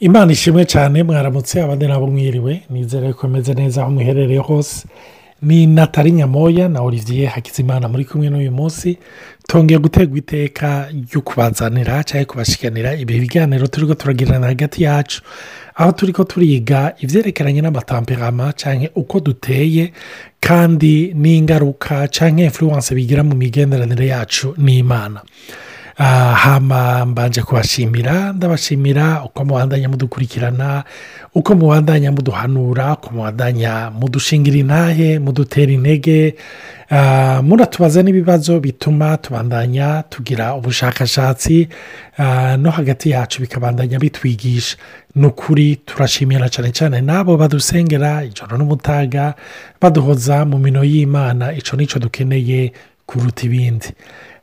imana ishimwe cyane mwaramutse abandi nabo mwiriwe. Nizere ko ameze neza aho muherereye hose. Ni natali nyamoya na olivier hakizimana muri kumwe n'uyu munsi. Tongeye gutegwa iteka ryo kubazanira cyangwa kubashikanira ibi biganiro turi ko turagirana hagati yacu. Aho turi ko turiga ibyerekeranye n'amatamperama cyangwa uko duteye kandi n'ingaruka cyangwa influence bigira mu migenderanire yacu n'imana. Hama mbanje kubashimira. Ndabashimira uko mubandanya mudukurikirana uko mubandanya muduhanura uko mubandanya mudushingira intahe mudutera intege. Muratubaza n'ibibazo bituma tubandanya tugira ubushakashatsi. No hagati yacu bikabandanya bitwigisha. Ni ukuri turashimira cyane cyane n'abo badusengera ijoro n'umutaga baduhoza mu mino y'imana. Icyo ni cyo dukeneye kuruta ibindi.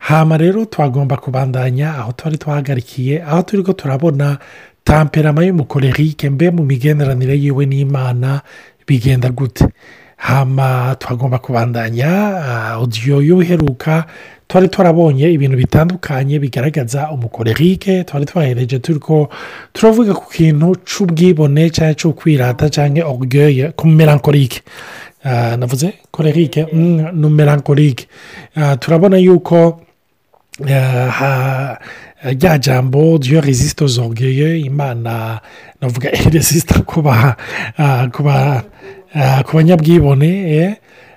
Hama rero twagomba kubandanya aho twari twahagarikiye aho turi ko turabona tamperama y'umukorerike mbe mu migenderanire yiwe n'imana bigenda gute. Hama twagomba kubandanya odiyo y'uheruka twari turabonye ibintu bitandukanye bigaragaza umukorerike twari twahereje turi ko turavuga ku kintu cy'ubwibone cyangwa cy'ukwirata cyangwa orugeye ku melankorike navuze korerike ni melankorike turabona yuko rya jambo ryo rezisito zorgeye imana navuga rezisita ku banyabwibone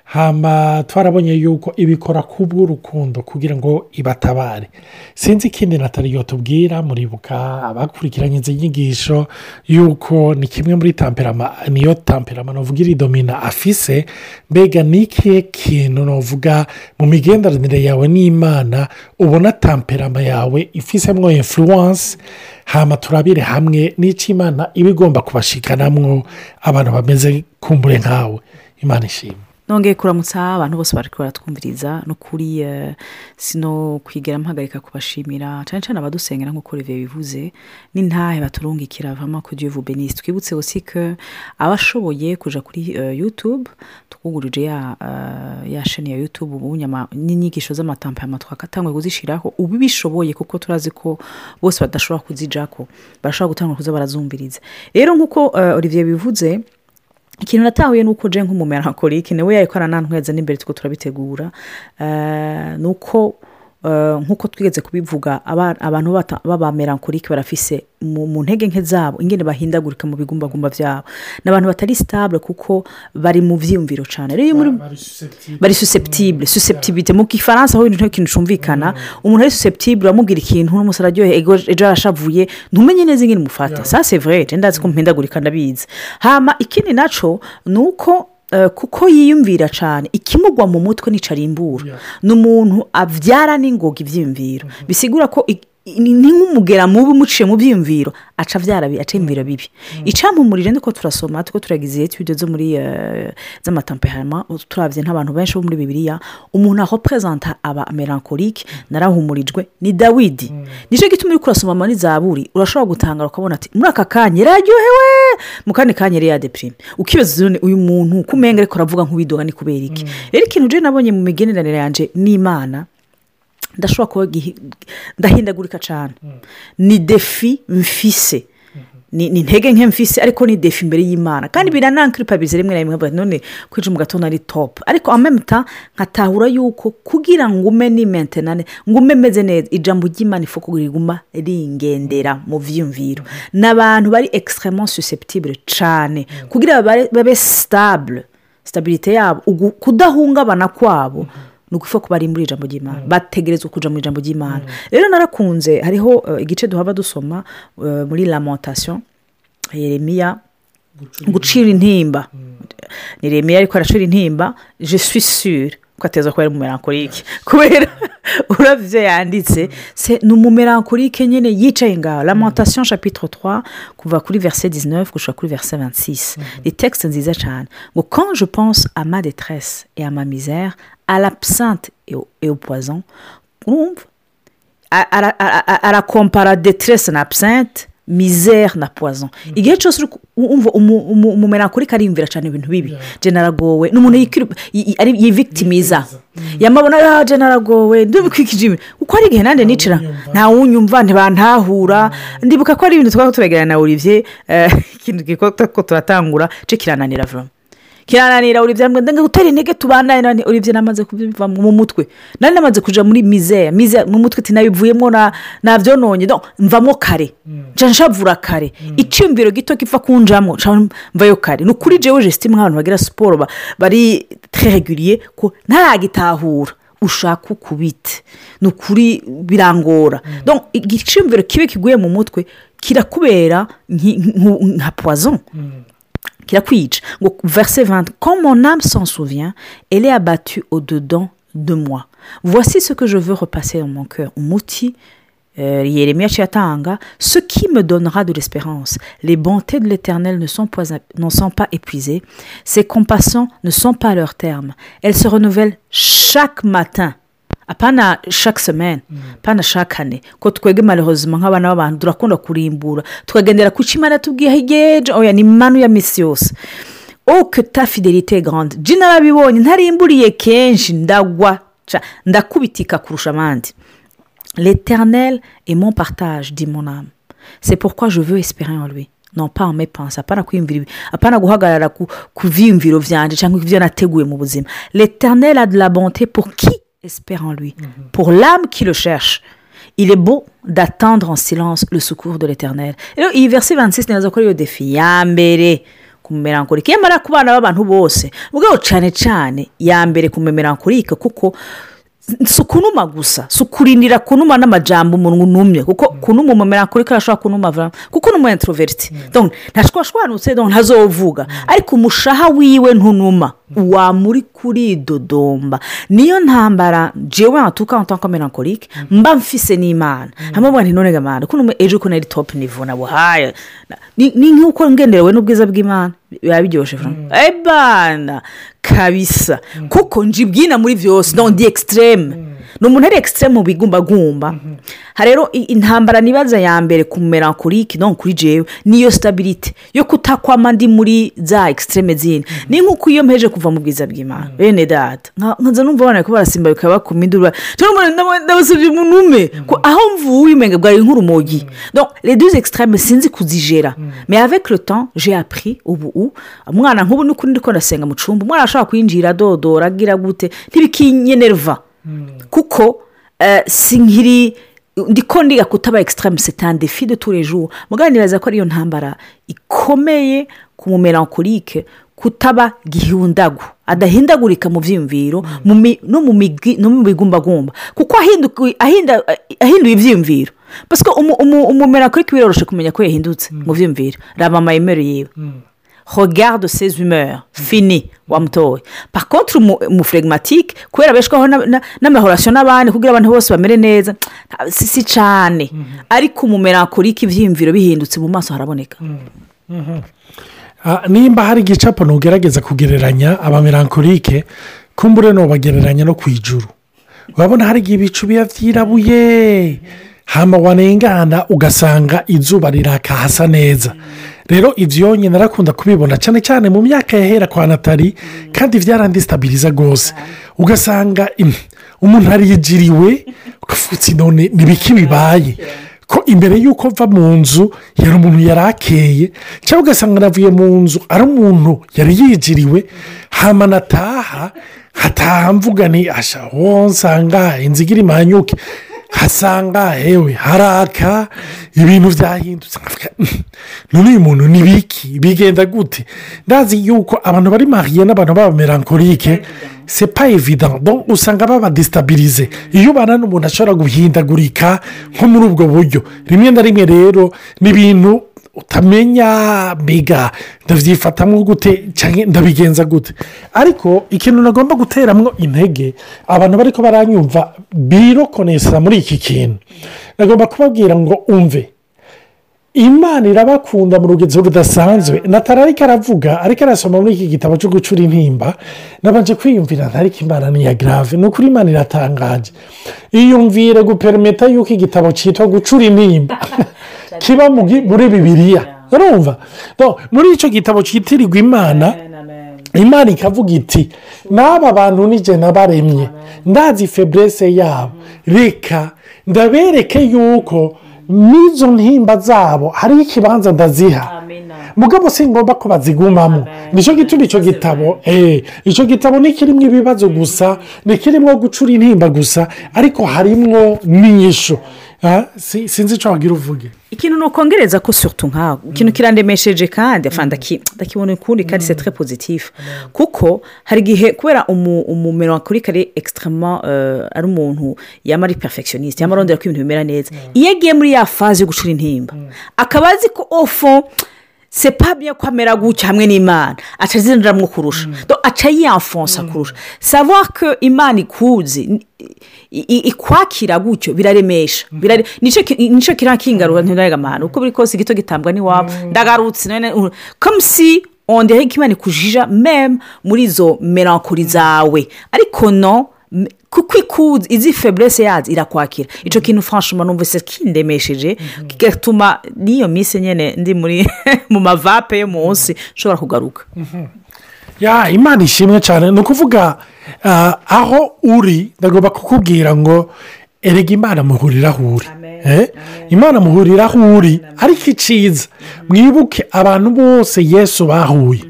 hamba twarabonye yuko ibikora kubw'urukundo kugira ngo ibatabare. Sinzi ikindi nataliyo tubwira muribuka abakurikiranye izi nyigisho yuko ni kimwe muri tamperama niyo tamperama navuga iridomina afise mbega ni ikihe kintu navuga mu migenderanire yawe n'imana ubona tamperama yawe ifisemo influence? Hama turabire hamwe n'icyo imana iba igomba kubashikanamwo abantu bameze kumbure nkawe. Imana ishimwe. Nongeye kuramutsa abantu bose bari baratwumviriza no kuri sino kwigera mpagarika kubashimira cyane cyane abadusengera nk'uko reviye bivuze n'intahe baturungikira vama ku gihe benisi twibutse ko abashoboye kujya kuri yutube twugurije ya sheni ya yutube ubu n'inyigisho z'amatampama twakatangwe kuzishyiraho ubu bishoboye kuko turazi ko bose badashobora kuzijako barashobora gutanga kuza barazumviriza. Rero nk'uko olivier bivuze ikintu natahuye ni uko je nk'umumerankorike nawe yariko aranantweza n'imbere tuko turabitegura. Ni uko nk'uko twigeze kubivuga abantu b'abamerankorike barafise mu ntege nke zabo ingene bahindagurika mu bigumbagumba byabo ni abantu batari sitabule kuko bari mu byiyumviro cyane bari susceptible. susceptibilite mu gifaransa aho nk'ikintu cyumvikana umuntu ari susceptible uramubwira ikintu n'umusore aryoheye ejo arashavuye ntumenye neza ingene umufata sa sevure ndazi ko mpindagurika ndabizi. Hama ikindi na cyo ni uko kuko yiyumvira cyane ikimugwa mu mutwe nicarimbura ni umuntu abyara n'ingoga ibyiyumviro bisigura ko ni nk'umugera mubi umuciye mu byiyumviro. Aca abyara aca imvira bibi. Icampumurije niko turasoma tuko turagize etude zo muri z'amatampehama turabye nk'abantu benshi bo muri bibiriya umuntu aho perezida aba melankorike narahumurijwe ni dawidi. Nicyo gituma uri kurasoma muri zaburi urashobora gutangara ukabona ati muri aka kanya yararyohewe mu kandi kanya yari yadepirime ukibaza uyu muntu uko umenya ariko aravuga nk'uwidoga ni kubera iki? Rero ikintu nabonye mu migeneranire yanjye n'imana ndashobora kuba ndahindagurika cyane ni defi mfise. Ni intege nke mfise ariko ni defi imbere y'imana. Kandi biranankripabiriza rimwe na rimwe none kwinjira mu gatondo ari topu ariko amemuta nkatahura yuko kugira ngo ume ni mentenane ngo ume meze neza ijambo ry'imana ifuko riguma ringendera mu byiyumviro ni abantu bari ekisitemo susceptible cyane kugira babe sitabule sitabirite yabo kudahungabana kwabo ni ukuvuga ko bari muri ijambo ry'imana. Bategerezwa kujya mu ijambo ry'imana. Rero narakunze hariho igice duhaba dusoma muri lamentasiyo yeremiya gucira intimba. Ni remiya ariko aracira intimba. Je suis sure ko ateza kuba ari umumerankorike kubera urabyo yanditse. Ni umumerankorike nyine yicaye ngaho. Lamentasiyo chapitre 3 kuva kuri verse 19 gushaka kuri verse 26 ni texte nziza cyane ngo quand je pense à ma détresse et à ma misère à l'absinthe et au, poison urumva arakompara detresse na absinthe misère na poison. Igihe cyose uri ku- wumva umu- umu- umumerankorike ariyumvira cyane ibintu bibi jena aragowe ni umuntu yikiri- yi- yi- ari- yivictimiza. Yamabona ya jena aragowe ndabikikije ibi kuko hari igihe nanjye nicara ntawunyumva ntibantahura. Ndibuka ko ari ibintu twaba tubegerana na olivier eh, ikintu ko turatangura cyo kirananira vuba kirananira ngo ndenge gutera intege none olivier namaze kubiva mu mutwe. Nari namaze kuja muri misère mu mutwe tinabivuyemo na navyononye. Donc mvamo kare. Nca nshavura kare. Icyumviro gito kiva kunjamo mvayo kare. Ni ukuri jewe jesitime nk'abantu bagira siporo ba- bari régulier ko ntaragitahura. Ushaka ukubite. Ni ukuri birangora donc icyumviro kibe kiguye mu mutwe kirakubera nka poison. Kirakwica ngo verset 20 quand mon âme s'en souvient elle est abattue au-dedans de moi. Voici ce que je veux repasser dans mon cœur. Umuti euh, ce qui me donnera de l'espérance. Les bontés de l'éternel ne sont pas, ne sont pas épuisées. Ses compassions ne sont pas à leur terme. Elles se renouvellent chaque matin. Apana chaque semaine apana chaque année. Ko twebwe malheureusement nk'abana b'abantu turakunda kurimbura. Tukagendera ku cyo imana tubwiye higeje oya ni manu ya misi yose. Oh que ta fidélité est grande. Jya narabibonye ntarimburiye kenshi ndagwa ndakubitika kurusha abandi. L'éternel est mon partage dit mon âme. C'est pourquoi je veux espérer en lui. Non pas en mes pensées apana kwiyumvira ibi apana guhagarara ku, vyiyumviro vyanje cyangwa ivyo nateguye mu buzima. L'éternel a de la bonté pour qui espère en lui. Pour l'âme qui le cherche il est beau d'attendre en silence le secours de l'éternel. Rero iyi verse 26 neza ko ariyo defi ya mbere ku bana b'abantu bose. Ubwo cyane cyane ya mbere ku mumerankorike kuko si ukunuma gusa si ukurindira kunuma n'amajambo umuntu unumye kuko kunuma umumerankorike arashobora kunuma vuba kuko ni umu introverti donc ntashwashwanutse donc ntazovuga. Ariko umushaha wiwe ntunuma. Wamuri kuridodomba niyo ntambara jewe natuka ntanka melancholique mba mfise n'imana. Hamwe mwana none gamana kuno ejo ko nari top niveau nabo haya ni nk'uko ngenderewe n'ubwiza bw'imana. Biba biryoshye vuba ebana kabisa. Kuko njibwina muri byose donc di extreme ni umuntu ari extreme mu bigumbagumba. Rero i- intambara nibaza ya mbere ku melancholique donc kuri jewe niyo stabilite yo kutakwama ndi muri za extreme zindi. Ni nk'uko iyo mpeje kuva mu bwiza bw'imana. Bene data nka- nkaza numva abana ko barasimba bikaba bakuma induru ndabasabye umuntu umwe ko aho mvuye umenga bwari nk'urumogi deux extrêmes sinzi kuzigera mais avec le temps j'ai appris ubu umwana nk'ubu ni ukuri ndiko ndasenga mu cumba. Umwana ashobora kwinjira adodora agira gute. Ntibikinyenerva. Kuko eh, si nkiri ndiko ndiga kutaba extreme c'est un défi de tous les jours. Mugabo nibaza ko ariyo ntambara ikomeye ku mumelancholique kutaba gihundagu. Adahindagurika mu byiyumviro mi- no mu migi- no mu bigumbagumba kuko ahinduye ibyiyumviro pasiko umumelancholique biroroshye kumenya ko yahindutse mu byiyumviro raba amayemero yiwe. Regarde ses humeurs. Fini wamutoye par contre umu- umuflegmatique kubera abeshwaho na- na- n'amahorasiyo n'abandi kugira abantu bose bamere neza. Nta- si cyane. Ariko umumelancholique ibyiyumviro bihindutse mu maso haraboneka. Ah, nimba hari igicapo ntugerageza kugereranya abamerankorike kumbure bagereranya no ku ijuru urabona hari igihe ibicu biba byirabuye hamba wanengana ugasanga izuba riraka hasa neza. Rero ibyo nyine narakunda kubibona cyane cyane mu myaka yahera kwa natali kandi byarandisitabiriza rwose. Ugasanga umuntu ariyigiriwe ugafutse none n'ibiki bibaye. Ko imbere y'uko mva mu nzu yari umuntu yari akeye cyangwa ugasanga navuye mu nzu ari umuntu yari yigiriwe hama nataha hataha mvuga ni asha nsanga inzu igira imanyuke. Hasanga hewe haraka. Ibintu byahindutse. "Mm, none uyu muntu ni biki? Bigenda gute? Ndazi yuko abantu bari mariye n'abantu b'abamerankorike c'est pas évident. Donc usanga babadisitabirize iyo ubana n'umuntu ashobora guhindagurika nko muri ubwo buryo. Rimwe na rimwe rero ni ibintu utamenya mbega ndabyifatamo gute cyangwa ndabigenza gute? Ariko ikintu nagomba guteramo intege abantu bari ko baranyumva birokonesa muri iki kintu. Nagomba kubabwira ngo umve. Imana irabakunda mu rugendo rudasanzwe. Natara ariko aravuga ariko arasoma muri iki gitabo cyo gucura intimba nabanje kwiyumvira ntariko imana ni iya garave ni ukuri imana iratangaje. Iyumvire guperimeta yuko igitabo cyitwa gucura intimba. kiba muri bibiliya urumva? Muri icyo gitabo cyitirirwa imana imana ikavuga iti n'aba bantu nijye nabaremye. Ndazi feburese yabo. Reka ndabereke yuko n'izo ntimba zabo hariho ikibanza ndaziha. Mugabo si ngombwa ko bazigumamo. Nicyo gituma icyo gitabo eh, icyo gitabo ntikirimo ibibazo gusa ntikirimo gucura intimba gusa ariko harimo n'inyishu sinzi icyo wagira uvuge. Ikintu ni ukongereza ko surutu nkawe. Ikintu kirandemesheje kandi ndaki- ndakibona ukundi kandi se tre pozitifu kuko hari igihe kubera umu- umumero wakurika ari ekisitirama ari umuntu yaba ari perfectioniste yaba arondera ko ibintu bimera neza. Iyo agiye muri ya faze yo gucura intimba akaba azi ko ofo sepabye ko amera gutya hamwe n'imana. Aca azinjiramwo kurusha. Aca yiyanfonsa kurusha savoir ko imana ikuzi ikwakira gutyo biraremesha. Birare- ni cyo ki- ni cyo kirakingarura ntibigaragara uko biri kose igito gitambwa n'iwabo ndagarutse none uh, comme si on dirait ko imana ikujija meme muri izo melankoli zawe. Ariko no kuko ikuzi izi feburese yazo irakwakira. Icyo kintu franchement numvise kindemesheje kigatuma n'iyo minsi nyine ndi muri mu mavape yo munsi nshobora kugaruka. Ya imana ishimwe cyane. Ni ukuvuga ah, aho uri ndagomba kukubwira ngo erega imana muhurira aho uri. Eh? imana muhurira aho uri. Ariko iciza mwibuke abantu bose yesu bahuye.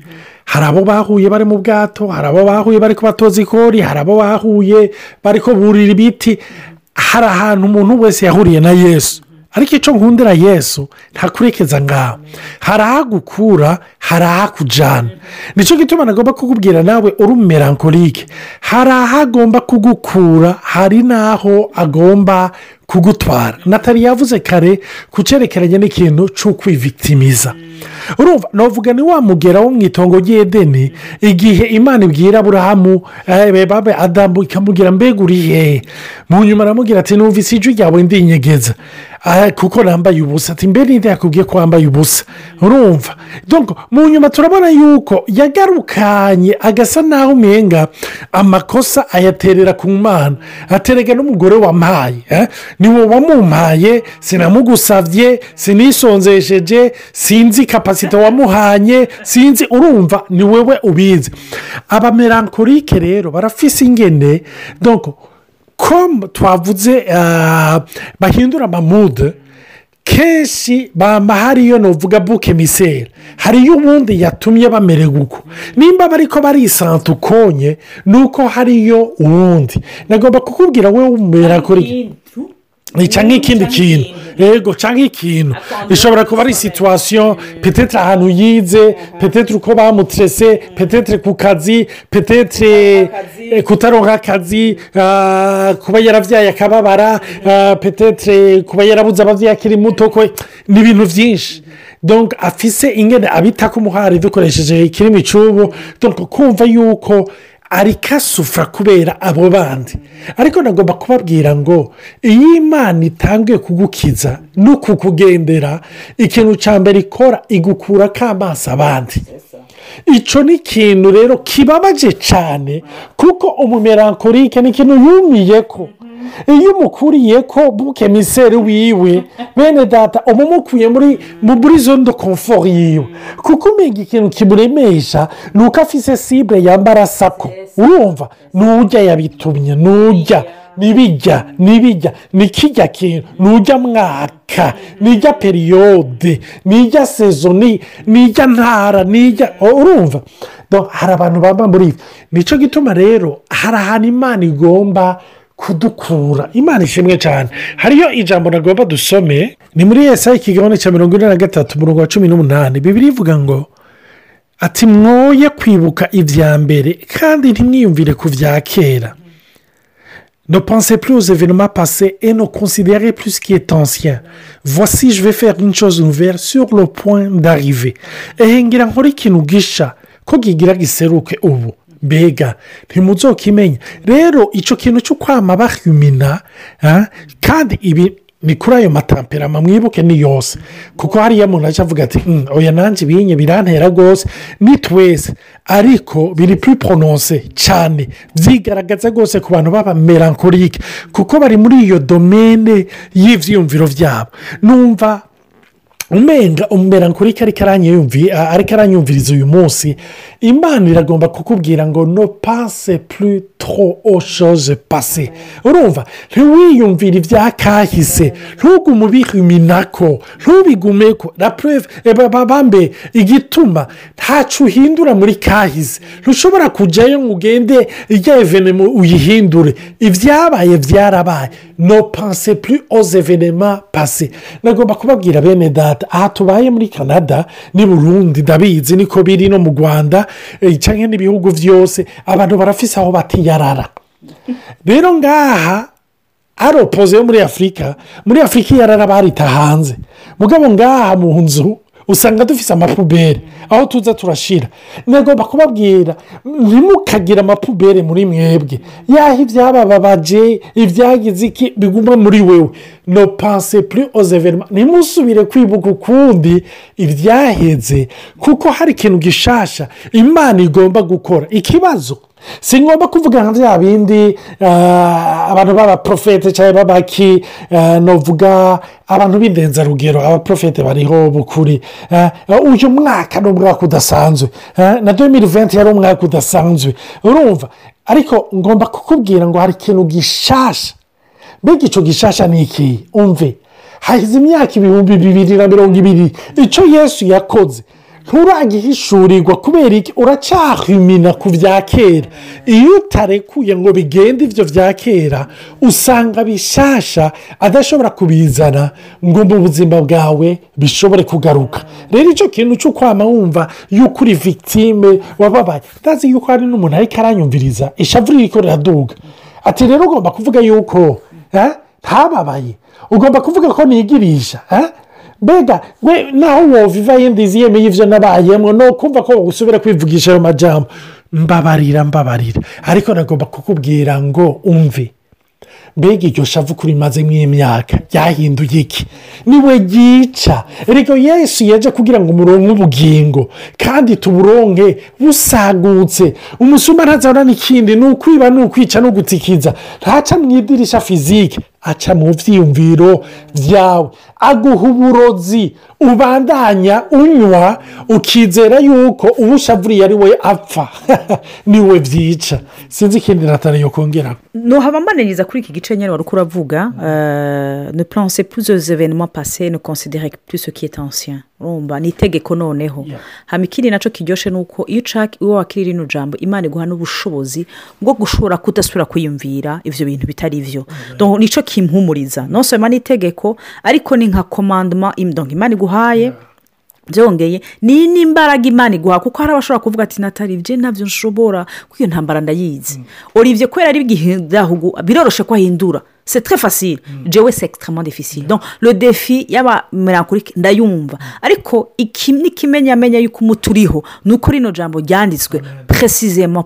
Hari abo bahuye bari mu bwato hari abo bahuye bari kubatoza ikori hari abo bahuye bari kuburira ibiti. Hari ahantu umuntu wese yahuriye na yesu. Ariko icyo nkundira yesu ntakurekeza ngaho. Hari ahagukura hari ahakujyana ni cyo gituma nagomba kukubwira nawe uri umumerankorike hari ahagomba kugukura hari n'aho agomba kugutwara. Natali yavuze kare ku cyerekeranye n'ikintu cyo kwivitimiza urumva navuga ni wa mugera wo mu itongo ry'edeni igihe imana ibwira aburahamu babe adamu ikamubwira mbega uri hehe mu nyuma aramubwira ati numvise ijwi ryawe ndinyegeza. Kuko nambaye ubusa ati mbere ninde yakubwiye ko wambaye ubusa urumva. Mu nyuma turabona yuko yagarukanye agasa naho umenga amakosa ayaterera ku mana. Aterega n'umugore wampaye eh? ni wowe wamumpaye sinamugusabye sinisonzesheje sinzi kapasite wamuhanye sinzi urumva ni wowe ubizi. Abamerankorike rero barafise ingene. Comme twavuze ah, bahindura amamude kenshi bamba hariyo nuvuga buke miseri hariyo ubundi yatumye bamererwa uko nimba bari ko barisanta ukonye ni uko hariyo uwundi. Nagomba kukubwira wowe umera kuri nica nk'ikindi kintu. Yego cyangwa ikintu ishobora kuba ari situwasiyo petetre ahantu yize petetre uko bamuterese petetre ku kazi petetre kutaronka akazi ah, kuba yaravyaye akababara ah, petetre kuba yarabuze abavyeyi akiri muto kwe ni ibintu byinshi. Afise ingene abita ko umuhari dukoresheje ikirimi cy'ubu kumva yuko ariko asufura kubera abo bandi. Ariko nagomba kubabwira ngo iyo imana itangiye kugukiza no kukugendera ikintu cya mbere ikora igukura k'amaso abandi. Icyo ni ikintu rero kibabaje cyane kuko umumerankorike ni ikintu yumiye ko iyo umukuriye ko buke miseri wiwe. Bene data uba umukuye muri zone de confort yiwe. Kuko umenya ikintu kimuremesha ni uko afise sibure yambara sako urumva? Nujya yabitumye nujya. Nibijya nibijya ni kijya kintu nujya mwaka nijya periyode nijya sezo ni- nijya ntara nijya urumva? Hari abantu bamba muri ibi. Nicyo gituma rero hari ahantu imana igomba kudukura. Imana ishimwe cyane. Hariyo ijambo nagomba dusome ni muri esa ikigabane cya mirongo ine na gatatu umurongo wa cumi n'umunani. Bibiri ivuga ngo ati mwoye kwibuka ibya mbere kandi ntimwiyumvire ku bya kera. Ne pensez plus aux événements passés et ne considérez plus ce qui est ancien. Voici, je vais faire une chose nouvelle sur le point d'arriver. ehe ngira nkore ikintu gisha ko kigira giseruke ubu mbega ntimuzokimenya rero icyo kintu cyo kwama bahumina ah, kandi ibi ni kuri ayo matamperama mwibuke ni yose. Kuko hariya muntu ajya avuga ati "Mm, oya nanjye ibinye birantera rwose. Ni twese. Ariko biri puri porononse cyane. Byigaragaza rwose ku bantu baba melankorike kuko bari muri iyo domene y'ibyiyumviro byabo numva umenga umera kuri ariko aranyumvira ariko aranyumviriza uyu munsi imana iragomba kukubwira ngo no pase puri tro oshoje pase urumva ntiwiyumvire ibya kahise ntugume ubihiminako ntubigumeko na pureve bambe igituma ntacu uhindura muri kahise. Ntushobora kujyayo ngo ugende ijya evenema uyihindure. Ibyabaye byarabaye no panse puri oze evenema pase nagomba kubabwira bene data. Aha tubaye muri canada ni burundi ndabizi niko biri no mu rwanda cyangwa n'ibihugu byose abantu barafise aho batiyarara. Rero ngaha hari opoze yo muri afurika muri afurika iyarara barita hanze. Mugabo ngaha mu nzu usanga dufite amapuberi aho tuza turashyira nagomba kubabwira ntimukagire amapuberi muri mwebwe. Yaho ibyabababaje ibyagize iki biguma muri wewe. No panse puri ozeverima ntimusubire kwibuka ukundi ibyaheze kuko hari ikintu gishasha. Imana igomba gukora. Ikibazo si ngombwa kuvuga nka bya bindi abantu b'abaporofete cyangwa b'abaki navuga abantu b'indenzarugero abaporofete bariho bukuri. Uyu mwaka ni umwaka udasanzwe. Na domiri venti yari umwaka udasanzwe. Urumva? Ariko ngomba kukubwira ngo hari ikintu gishasha. Mbega icyo gishasha ni iki? Umve? Hahize imyaka ibihumbi bibiri na mirongo ibiri. Icyo yesu yakoze. Nturagihishurirwa kubera iki? Uracyahimina ku bya kera. Iyo utarekuye ngo bigende ibyo bya kera usanga bishasha adashobora kubizana ngo mu buzima bwawe bishobore kugaruka. Rero icyo kintu cyo kwama wumva yuko uri victime wababaye. Ndazi yuko hari n'umuntu ariko aranyumviriza. Ishavu riri riraduga. Ati rero ugomba kuvuga yuko ntababaye. Ugomba kuvuga ko nigirisha mbega naho woviva yindi yemeye ibyo nabayemo ni ukumva ko usubira kwivugisha ayo majambo. Mbabarira mbabarira. Ariko nagomba kukubwira ngo umve. Mbega iryo shavu kuri maze nk'imyaka ryahinduye iki? Niwe yica reka yesu yaje kugira ngo umuronke ubugingo kandi tuburonke busagutse. Umusuma ntazabona n'ikindi ni ukwiba ni ukwica no gutikiza ntaca mu idirisha fizike. Aca mu byiyumviro byawe aguha uburozi ubandanya unywa ukizera yuko ubushavuriye ari we apfa. Niwe byica sinzi ikindi natara yo kongera ntuhaba mbananiza kuri iki gice nyine wari uko uravuga ne puranse puzoze evenema pase ne konsidere purisi kiyete ansiya urumva ni itegeko noneho. Hano ikindi na cyo kiryoshye ni uko iyo wakira rino jambo imana iguha n'ubushobozi bwo gushobora kudasubira kwiyumvira ibyo bintu bitari byo ni cyo kimpumuriza. Nosoma n'itegeko ariko ni nka komandoma imana iguhaye byongeye ni n'imbaraga imana iguha kuko hari abashobora kuvuga ati natali ibyo ntabyo nshobora. Kuko iyo ntambara ndayizi. Uribye kubera ari bw'igihugu biroroshye ko ahindura c'est très facile. Jewe c'est extrêmement difficile. Donc le défi y'aba melancholique ndayumva. Ariko iki n'ikimenyamenya y'uko umuti uriho ni uko rino jambo ryanditswe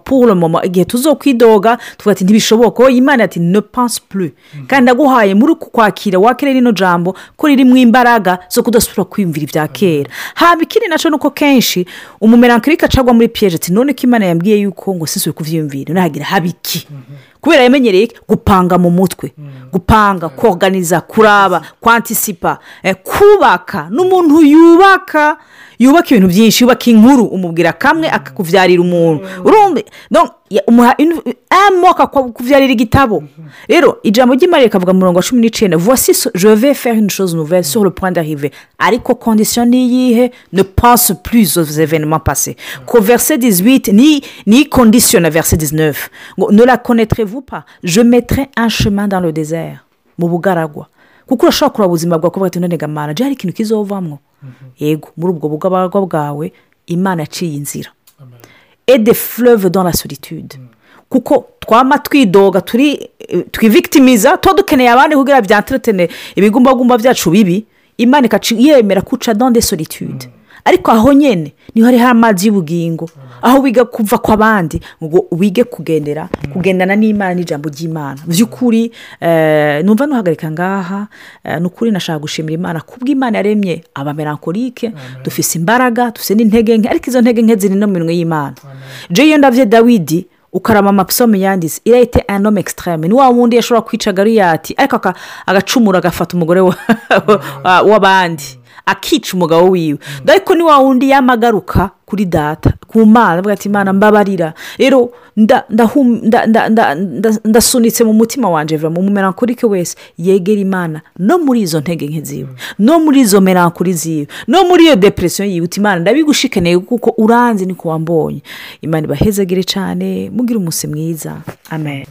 pour le moment. Igihe tuzokwidoga tuvuga ati ntibishoboka. Wowe imana ati ne pense plus. Kandi ndaguhaye muri uku kwakira wakire rino jambo ko ririmo imbaraga zo kudasubira kwiyumvira ibya kera. Haba ikindi na cyo ni uko kenshi umumelancholique acagwa muri piyeje ati none ko imana yambwiye yuko ngo sisubire kubyiyumvira ntagira haba iki? Kubera yamenyereye gupanga mu mutwe gupanga koganiza kuraba kwantisipa kubaka n'umuntu yubaka yubaka ibintu byinshi yubaka inkuru umubwira kamwe akakubyarira umuntu. Umuha amoko akakubyarira igitabo. Rero ijambo ry'imari rikavuga mirongo cumi n'icyenda voici jove faire une chose nouvelle sur le point d'arriver. Ariko kondisiyo ni iyihe? Ne pense plus aux événements passés. Ko verse dix-huit ni ni kondisiyo na verse dix-neuf. Ngo ne la connaître vous pas? Je mettrai un chemin dans le désert. Mu bugaragwa kuko urashobora kureba ubuzima bwawe kuvuga ati none hari ikintu kizovamo yego muri ubwo bugaragwa bwawe imana yaciye inzira. Ede fleuve dans la solitude. Kuko twama twidoga turi twivigitimiza tuba dukeneye abandi kugira byanteretene ibigumbagumba byacu bibi imana yemera kuca dans de solitude ariko aho nyine ni ho hariho amazi y'ubugingo. Aho wiga kuva kw'abandi ngo wige kugendera kugendana n'imana n'ijambo ry'imana. By'ukuri numva nuhagarika ngaha ni ukuri nashaka gushimira imana. Kubwo imana yaremye abamerankorike dufise imbaraga dufite n'intege nke ariko izo ntege nke ziri no mu minwe y'imana. Jeyo ndabye dawidi ukarama amapisome yanditse irayite anome ekisitarame ni wa wundi yashobora kwica gariyati ariko agacumura agafata umugore w'abandi akica umugabo wiwe. Ariko ni wa wundi yamagaruka kuri data ku mana avuga ati imana mbabarira. Rero ndasunitse mu mutima wanjye vuba mu melankolike wese. Yegera imana no muri izo ntege nke ziwe no muri izo melankoli ziwe no muri iyo depresiyo yiwe uti imana ndabigushikeneye kuko uranzi niko wambonye. Imana ibahezagire cyane mugire umunsi mwiza. Amen.